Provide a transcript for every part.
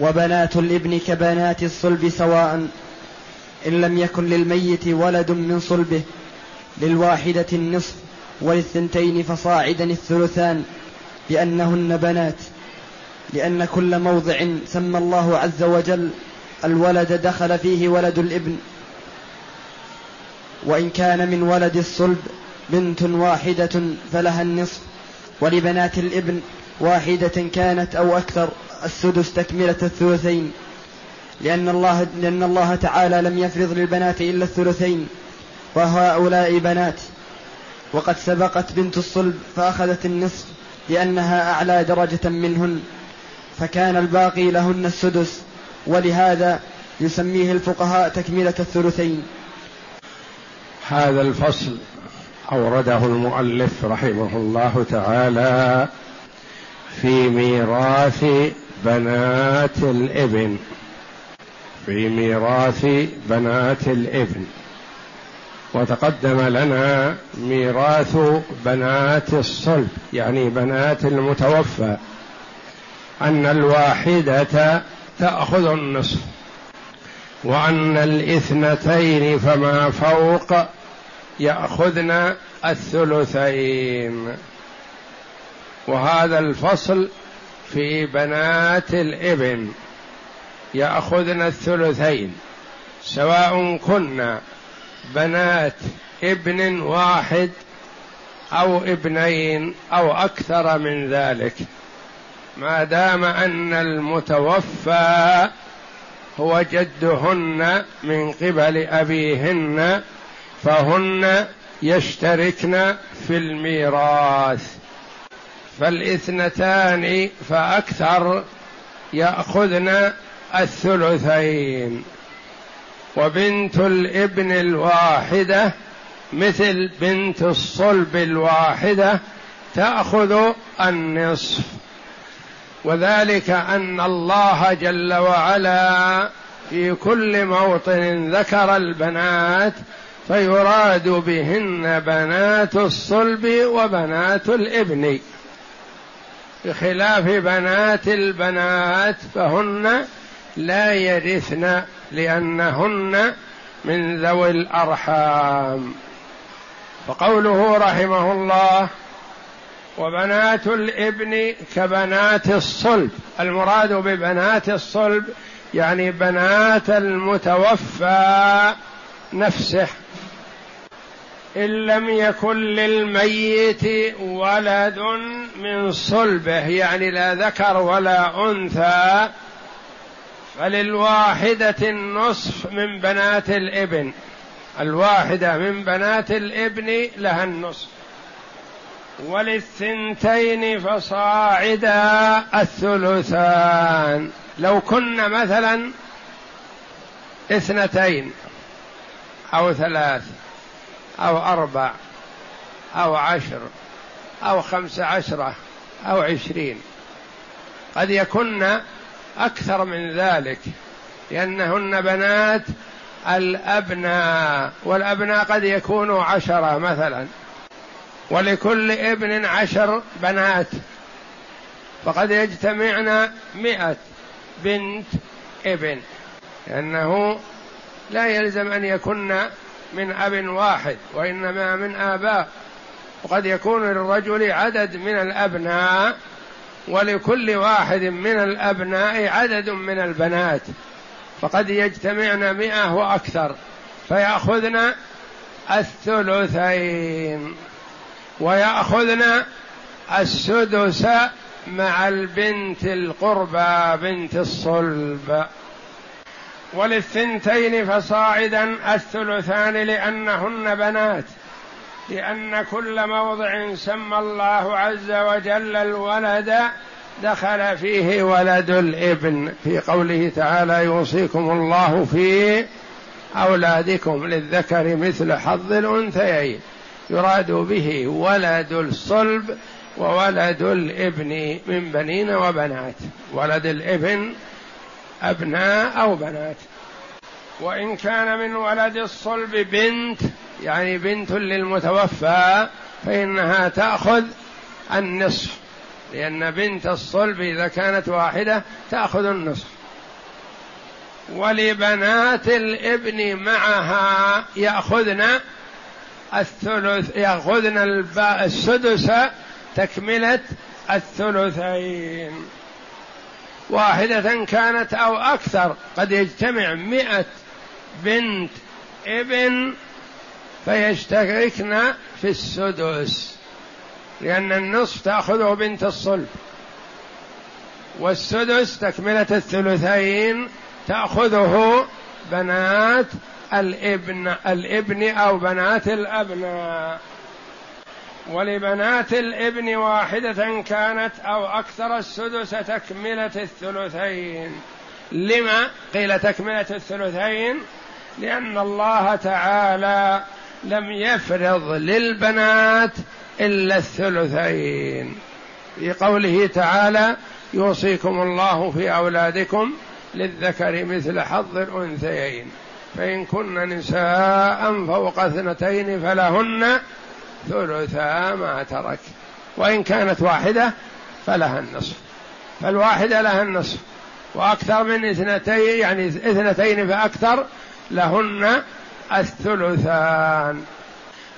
وبنات الابن كبنات الصلب سواء إن لم يكن للميت ولد من صلبه للواحدة النصف وللثنتين فصاعدا الثلثان لأنهن بنات لأن كل موضع سمى الله عز وجل الولد دخل فيه ولد الابن. وإن كان من ولد الصلب بنت واحدة فلها النصف ولبنات الابن واحدة كانت أو أكثر. السدس تكملة الثلثين لأن الله لأن الله تعالى لم يفرض للبنات إلا الثلثين وهؤلاء بنات. وقد سبقت بنت الصلب فأخذت النصف لأنها أعلى درجة منهن فكان الباقي لهن السدس ولهذا يسميه الفقهاء تكملة الثلثين. هذا الفصل أورده المؤلف رحمه الله تعالى في ميراث بنات الإبن. في ميراث بنات الإبن. وتقدم لنا ميراث بنات الصلب يعني بنات المتوفى. أن الواحدة تأخذ النصف وأن الاثنتين فما فوق يأخذن الثلثين. وهذا الفصل في بنات الإبن يأخذن الثلثين سواء كن بنات إبن واحد أو إبنين أو أكثر من ذلك. ما دام أن المتوفى هو جدهن من قبل أبيهن فهن يشتركن في الميراث. فالاثنتان فأكثر يأخذن الثلثين. وبنت الابن الواحدة مثل بنت الصلب الواحدة تأخذ النصف. وذلك أن الله جل وعلا في كل موطن ذكر البنات فيراد بهن بنات الصلب وبنات الابن. بخلاف بنات البنات فهن لا يرثن لأنهن من ذوي الأرحام. فقوله رحمه الله وبنات الإبن كبنات الصلب. المراد ببنات الصلب يعني بنات المتوفى نفسه إن لم يكن للميت ولد من صلبه يعني لا ذكر ولا أنثى فللواحدة النصف من بنات الإبن. الواحدة من بنات الإبن لها النصف. وللثنتين فصاعدا الثلثان. لو كن مثلا اثنتين أو ثلاث. أو أربع أو عشر أو خمس عشرة أو عشرين. قد يكن أكثر من ذلك لأنهن بنات الأبناء والأبناء قد يكونوا عشرة مثلا. ولكل ابن عشر بنات فقد يجتمعن مئة بنت ابن لأنه لا يلزم أن يكن من أب واحد وإنما من آباء. وقد يكون للرجل عدد من الأبناء ولكل واحد من الأبناء عدد من البنات. فقد يجتمعن مئة وأكثر فيأخذن الثلثين ويأخذن السدس مع البنت القربى بنت الصلب. وللثنتين فصاعدا الثلثان لأنهن بنات لأن كل موضع سمى الله عز وجل الولد دخل فيه ولد الابن. في قوله تعالى يوصيكم الله في أولادكم للذكر مثل حظ الأنثيين. يراد به ولد الصلب وولد الابن من بنين وبنات. ولد الابن أبناء أو بنات. وإن كان من ولد الصلب بنت يعني بنت للمتوفى فإنها تأخذ النصف. لأن بنت الصلب إذا كانت واحدة تأخذ النصف. ولبنات الابن معها يأخذن الثلث يأخذن السدس تكملة الثلثين. واحدة كانت أو أكثر قد يجتمع مئة بنت ابن فيشتركن في السدس لأن النصف تأخذه بنت الصلب. والسدس تكملة الثلثين تأخذه بنات الابن الابن أو بنات الأبناء. ولبنات الابن واحدة كانت أو أكثر السدس تكملة الثلثين. لما قيل تكملة الثلثين؟ لأن الله تعالى لم يفرض للبنات إلا الثلثين. في قوله تعالى يوصيكم الله في أولادكم للذكر مثل حظ الأنثيين. فإن كن نساء فوق اثنتين فلهن ثلثا ما ترك. وإن كانت واحدة فلها النصف. فالواحدة لها النصف. وأكثر من اثنتين يعني اثنتين فأكثر لهن الثلثان.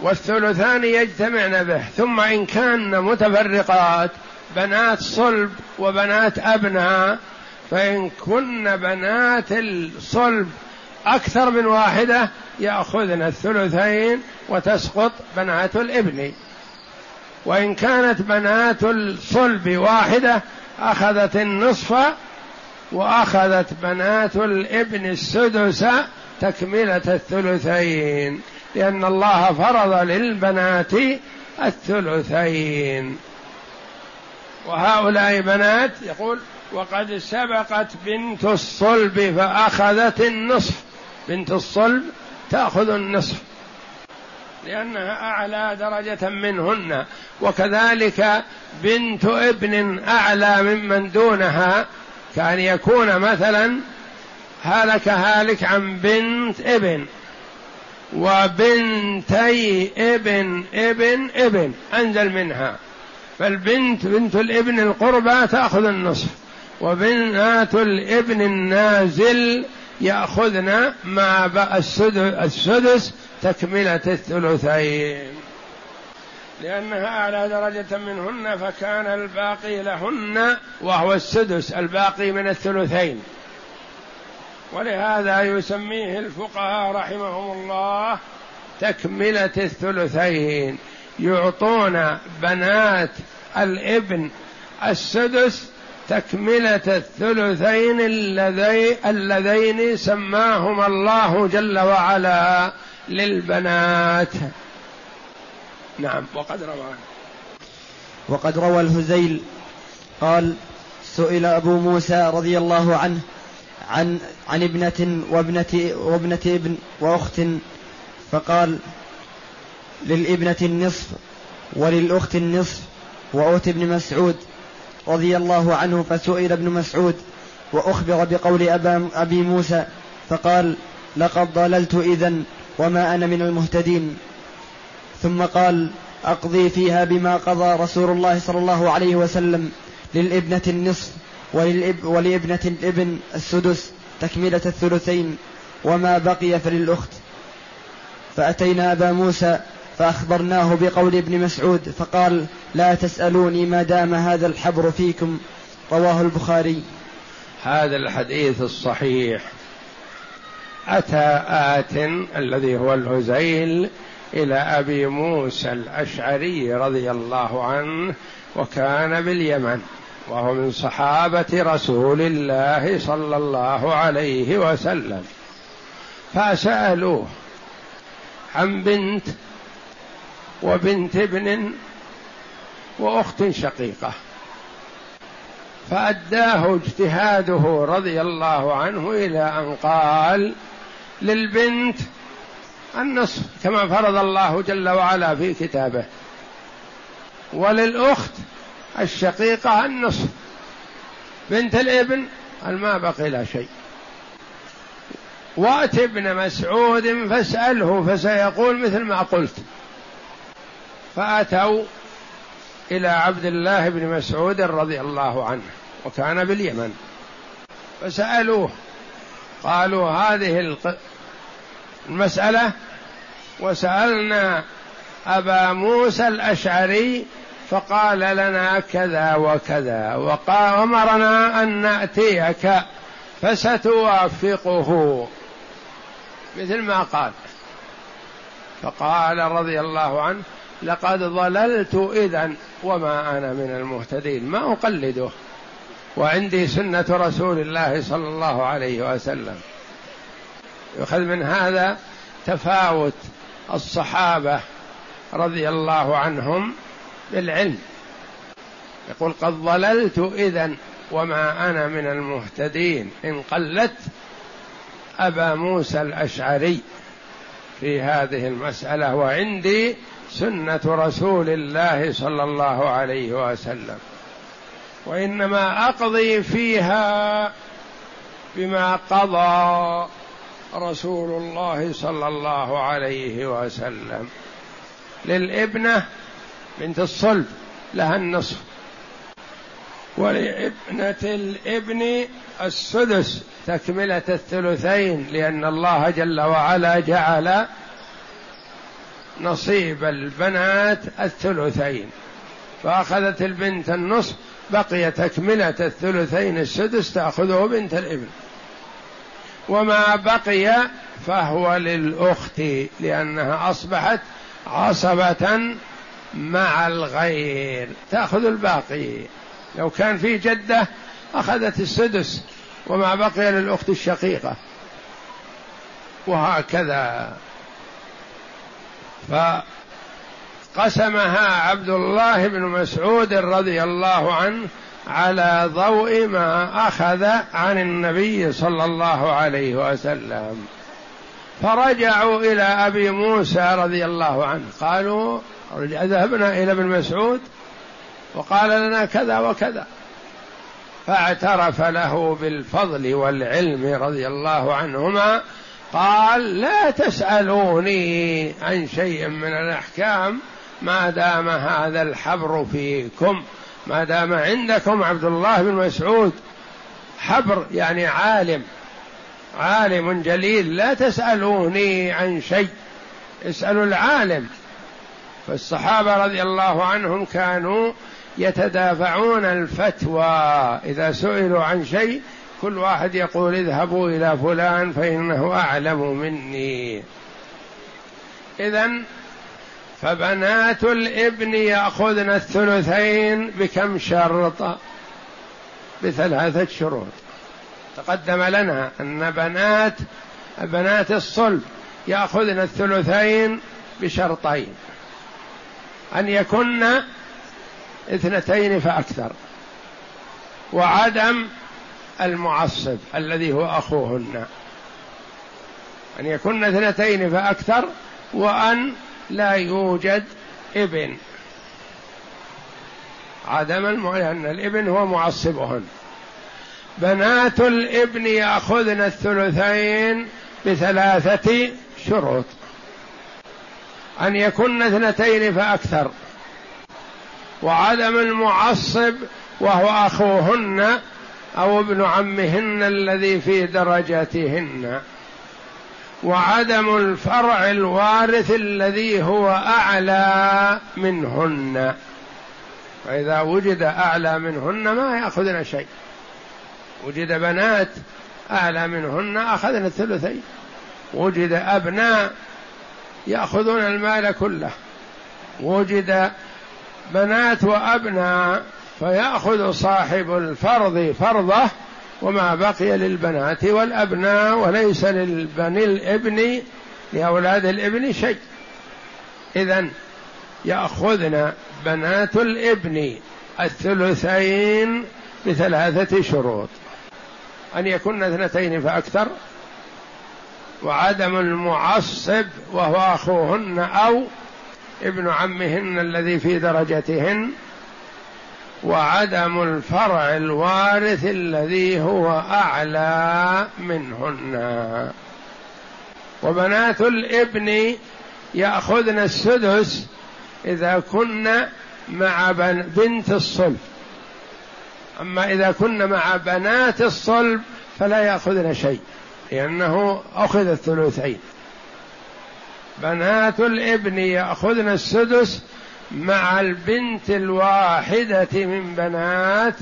والثلثان يجتمعن به. ثم إن كان متفرقات بنات صلب وبنات أبناء فإن كن بنات الصلب أكثر من واحدة يأخذن الثلثين وتسقط بنات الإبن. وإن كانت بنات الصلب واحدة أخذت النصف وأخذت بنات الإبن السدس تكملة الثلثين لأن الله فرض للبنات الثلثين. وهؤلاء بنات يقول وقد سبقت بنت الصلب فأخذت النصف. بنت الصلب تأخذ النصف لأنها أعلى درجة منهن وكذلك بنت ابن أعلى ممن دونها كأن يكون مثلا هلك هالك عن بنت ابن وبنتي ابن ابن ابن أنزل منها. فالبنت بنت الابن القربى تأخذ النصف وبنات الابن النازل يأخذن مع السدس تكملة الثلثين. لأنها أعلى درجة منهن فكان الباقي لهن وهو السدس الباقي من الثلثين. ولهذا يسميه الفقهاء رحمهم الله تكملة الثلثين. يعطون بنات الابن السدس تكملة الثلثين اللذين اللذين سماهما الله جل وعلا للبنات. نعم. وقد روى وقد روى الهزيل قال سئل أبو موسى رضي الله عنه عن عن ابنة وابنة وابنة ابن وأخت فقال للابنة النصف وللأخت النصف وأوت ابن مسعود. رضي الله عنه فسئل ابن مسعود وأخبر بقول أبا أبي موسى فقال لقد ضللت إذا وما أنا من المهتدين. ثم قال أقضي فيها بما قضى رسول الله صلى الله عليه وسلم للإبنة النصف وللإب ولإبنة الإبن السدس تكملة الثلثين وما بقي فللأخت. فأتينا أبا موسى فأخبرناه بقول ابن مسعود فقال لا تسألوني ما دام هذا الحبر فيكم. رواه البخاري. هذا الحديث الصحيح. أتى آت الذي هو الهزيل إلى أبي موسى الأشعري رضي الله عنه وكان باليمن وهو من صحابة رسول الله صلى الله عليه وسلم. فسألوه عن بنت وبنت ابن وأخت شقيقة. فأداه اجتهاده رضي الله عنه إلى أن قال للبنت النصف كما فرض الله جل وعلا في كتابه. وللأخت الشقيقة النصف. بنت الابن ما بقي لا شيء. وأت ابن مسعود فاسأله فسيقول مثل ما قلت. فأتوا إلى عبد الله بن مسعود رضي الله عنه وكان باليمن. فسألوه قالوا هذه المسألة وسألنا أبا موسى الأشعري فقال لنا كذا وكذا وأمرنا أن نأتيك فستوافقه. مثل ما قال. فقال رضي الله عنه لقد ضللت إذا وما أنا من المهتدين. ما أقلده. وعندي سنة رسول الله صلى الله عليه وسلم. يؤخذ من هذا تفاوت الصحابة رضي الله عنهم بالعلم. يقول قد ضللت إذا وما أنا من المهتدين. إن قلت أبا موسى الأشعري في هذه المسألة. وعندي سنة رسول الله صلى الله عليه وسلم. وإنما أقضي فيها بما قضى رسول الله صلى الله عليه وسلم. للإبنة بنت الصلب لها النصف. ولإبنة الإبن السدس تكملة الثلثين لأن الله جل وعلا جعل نصيب البنات الثلثين. فأخذت البنت النصف بقي تكملة الثلثين السدس تأخذه بنت الابن وما بقي فهو للأخت لأنها أصبحت عصبة مع الغير. تأخذ الباقي. لو كان في جدة أخذت السدس وما بقي للأخت الشقيقة. وهكذا. فقسمها عبد الله بن مسعود رضي الله عنه على ضوء ما أخذ عن النبي صلى الله عليه وسلم. فرجعوا إلى أبي موسى رضي الله عنه. قالوا ذهبنا إلى ابن مسعود وقال لنا كذا وكذا. فاعترف له بالفضل والعلم رضي الله عنهما قال لا تسألوني عن شيء من الأحكام ما دام هذا الحبر فيكم ما دام عندكم عبد الله بن مسعود. حبر يعني عالم عالم جليل لا تسألوني عن شيء اسألوا العالم. فالصحابة رضي الله عنهم كانوا يتدافعون الفتوى إذا سئلوا عن شيء كل واحد يقول اذهبوا إلى فلان فإنه أعلم مني. اذا فبنات الإبن يأخذن الثلثين بكم شرط؟ بثلاثة شروط. تقدم لنا أن بنات بنات الصلب يأخذن الثلثين بشرطين. أن يكن اثنتين فأكثر. وعدم المعصب الذي هو أخوهن. أن يكن اثنتين فأكثر وأن لا يوجد ابن. عدم لأن الابن هو معصبهن. بنات الابن يأخذن الثلثين بثلاثة شروط. أن يكن اثنتين فأكثر. وعدم المعصب وهو أخوهن أو ابن عمهن الذي في درجاتهن. وعدم الفرع الوارث الذي هو أعلى منهن. فإذا وجد أعلى منهن ما يأخذن شيء. وجد بنات أعلى منهن أخذن الثلثين. وجد أبناء يأخذون المال كله. وجد بنات وأبناء فيأخذ صاحب الفرض فرضه وما بقي للبنات والأبناء وليس للبني الإبن لأولاد الإبن شيء. إذا يأخذن بنات الإبن الثلثين بثلاثة شروط. أن يكون اثنتين فأكثر. وعدم المعصب وهو أخوهن أو ابن عمهن الذي في درجتهن. وعدم الفرع الوارث الذي هو أعلى منهن. وبنات الإبن يأخذن السدس إذا كن مع بنت الصلب. أما إذا كن مع بنات الصلب فلا يأخذن شيء لأنه أخذ الثلثين. بنات الإبن يأخذن السدس مع البنت الواحدة من بنات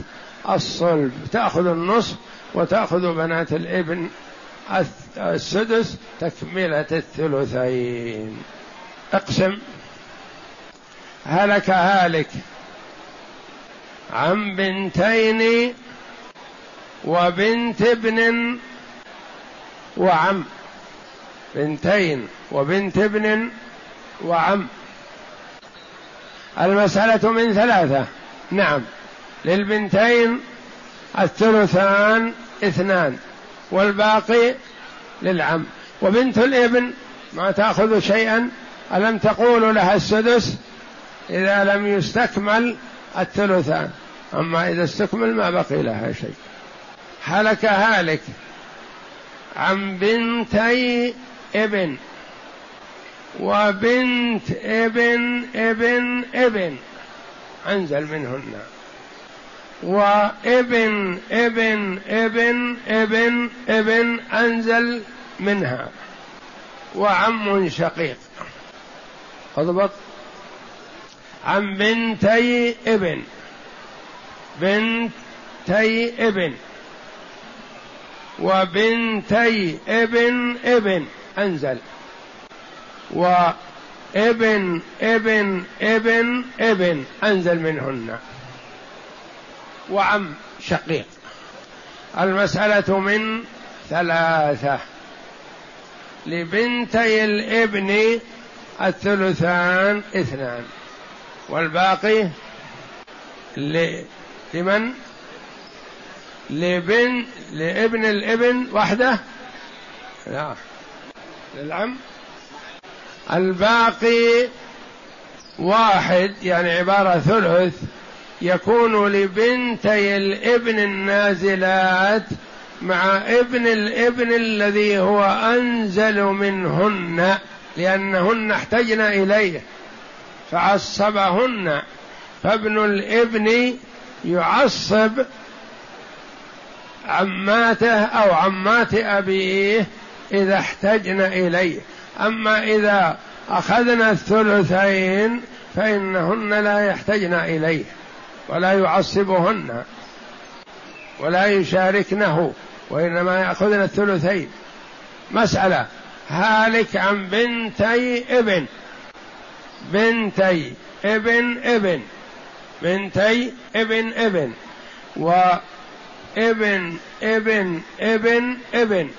الصلب. تأخذ النصف وتأخذ بنات الابن السدس تكملة الثلثين. اقسم. هلك هالك عن بنتين وبنت ابن وعم. بنتين وبنت ابن وعم. المسألة من ثلاثة. نعم. للبنتين الثلثان اثنان والباقي للعم. وبنت الابن ما تأخذ شيئا ألم تقول لها السدس؟ إذا لم يستكمل الثلثان. أما إذا استكمل ما بقي لها شيء. هلك هالك عن بنتي ابن. وبنت ابن ابن ابن. انزل منهن. وابن ابن ابن ابن ابن انزل منها. وعم شقيق. اضبط. عن بنتي ابن. بنتي ابن. وبنتي ابن ابن. انزل. وابن ابن ابن ابن أنزل منهن. وعم شقيق. المسألة من ثلاثة. لبنتي الابن الثلثان اثنان. والباقي لمن؟ لبن لابن الابن وحده. لا للعم. الباقي واحد يعني عبارة ثلث يكون لبنتي الابن النازلات مع ابن الابن الذي هو أنزل منهن لأنهن احتجن إليه فعصبهن. فابن الابن يعصب عماته أو عمات أبيه إذا احتجن إليه. أما إذا أخذنا الثلثين فإنهن لا يحتجن إليه ولا يعصبهن ولا يشاركنه وإنما يأخذن الثلثين. مسألة هالك عن بنتي ابن. بنتي ابن ابن. بنتي ابن ابن. وابن ابن ابن ابن.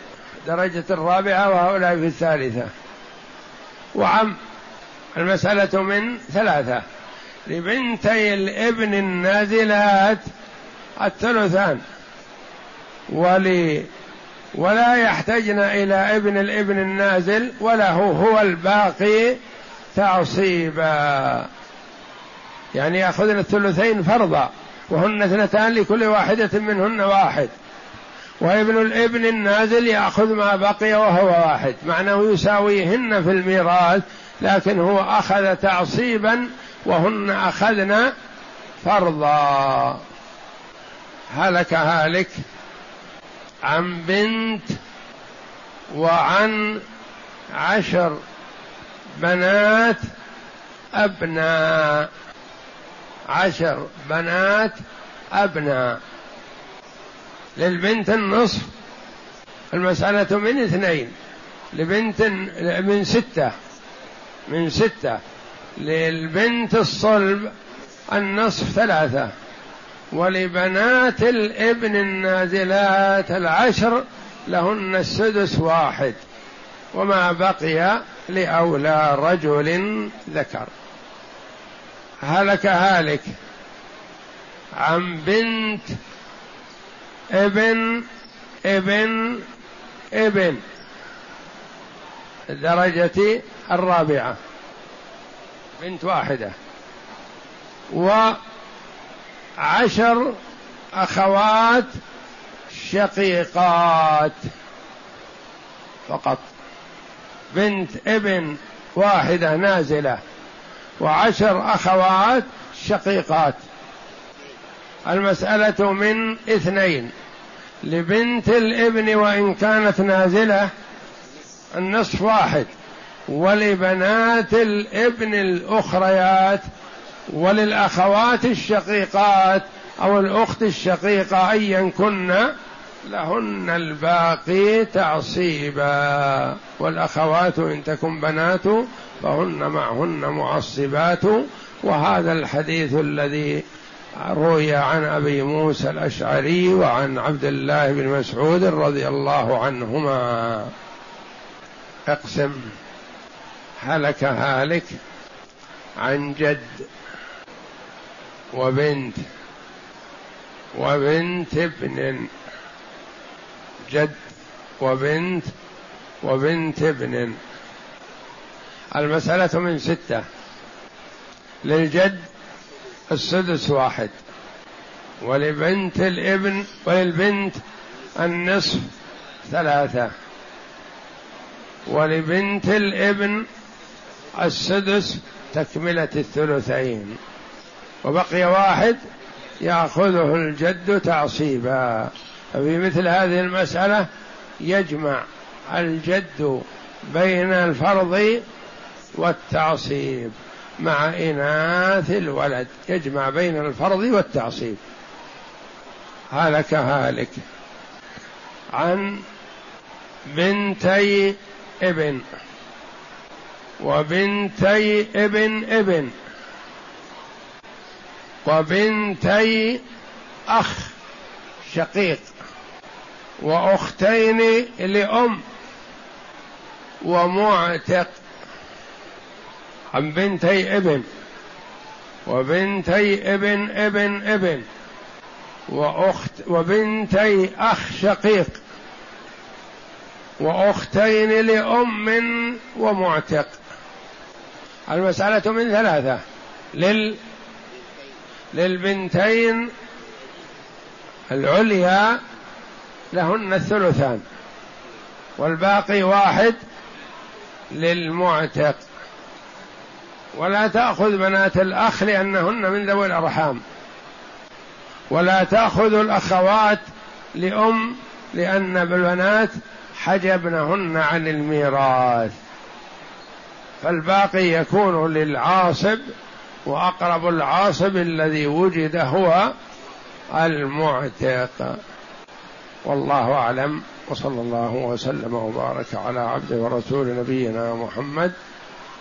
درجة الرابعة وهؤلاء في الثالثة. وعم. المسألة من ثلاثة. لبنتي الابن النازلات الثلثان. ولي ولا يحتجن إلى ابن الابن النازل وله هو الباقي تعصيبا. يعني يأخذن الثلثين فرضا. وهن اثنتان لكل واحدة منهن واحد. وابن الابن النازل ياخذ ما بقي وهو واحد معناه يساويهن في الميراث لكن هو اخذ تعصيبا وهن اخذن فرضا. هلك هالك عن بنت وعن عشر بنات أبناء. عشر بنات أبناء. للبنت النصف. المسألة من اثنين. لبنت من ستة. من ستة. للبنت الصلب النصف ثلاثة. ولبنات الابن النازلات العشر لهن السدس واحد. وما بقي لأولى رجل ذكر. هلك هالك. عن بنت ابن ابن ابن. الدرجة الرابعة. بنت واحدة. وعشر أخوات شقيقات فقط. بنت ابن واحدة نازلة. وعشر أخوات شقيقات. المسألة من اثنين. لبنت الابن وإن كانت نازلة النصف واحد. ولبنات الابن الأخريات وللأخوات الشقيقات أو الأخت الشقيقة أيا كن لهن الباقي تعصيبا. والأخوات إن تكن بنات فهن معهن معصبات وهذا الحديث الذي روي عن أبي موسى الأشعري وعن عبد الله بن مسعود رضي الله عنهما. اقسم هلك هالك عن جد وبنت وبنت ابن جد وبنت وبنت ابن. المسألة من ستة للجد السدس واحد. ولبنت الابن وللبنت النصف ثلاثة. ولبنت الابن السدس تكملة الثلثين. وبقي واحد يأخذه الجد تعصيبا. ففي مثل هذه المسألة يجمع الجد بين الفرض والتعصيب. مع إناث الولد يجمع بين الفرض والتعصيب. هلك هالك. عن بنتي ابن. وبنتي ابن ابن. وبنتي أخ شقيق. وأختين لأم. ومعتق عن بنتي ابن وبنتي ابن ابن ابن وأخت وبنتي أخ شقيق وأختين لأم ومعتق. المسألة من ثلاثة لل للبنتين العليا لهن الثلثان والباقي واحد للمعتق. ولا تأخذ بنات الأخ لأنهن من ذوي الأرحام. ولا تأخذ الأخوات لأم لأن البنات حجبنهن عن الميراث. فالباقي يكون للعاصب وأقرب العاصب الذي وجد هو المعتق. والله أعلم. وصلى الله وسلم وبارك على عبد ورسول نبينا محمد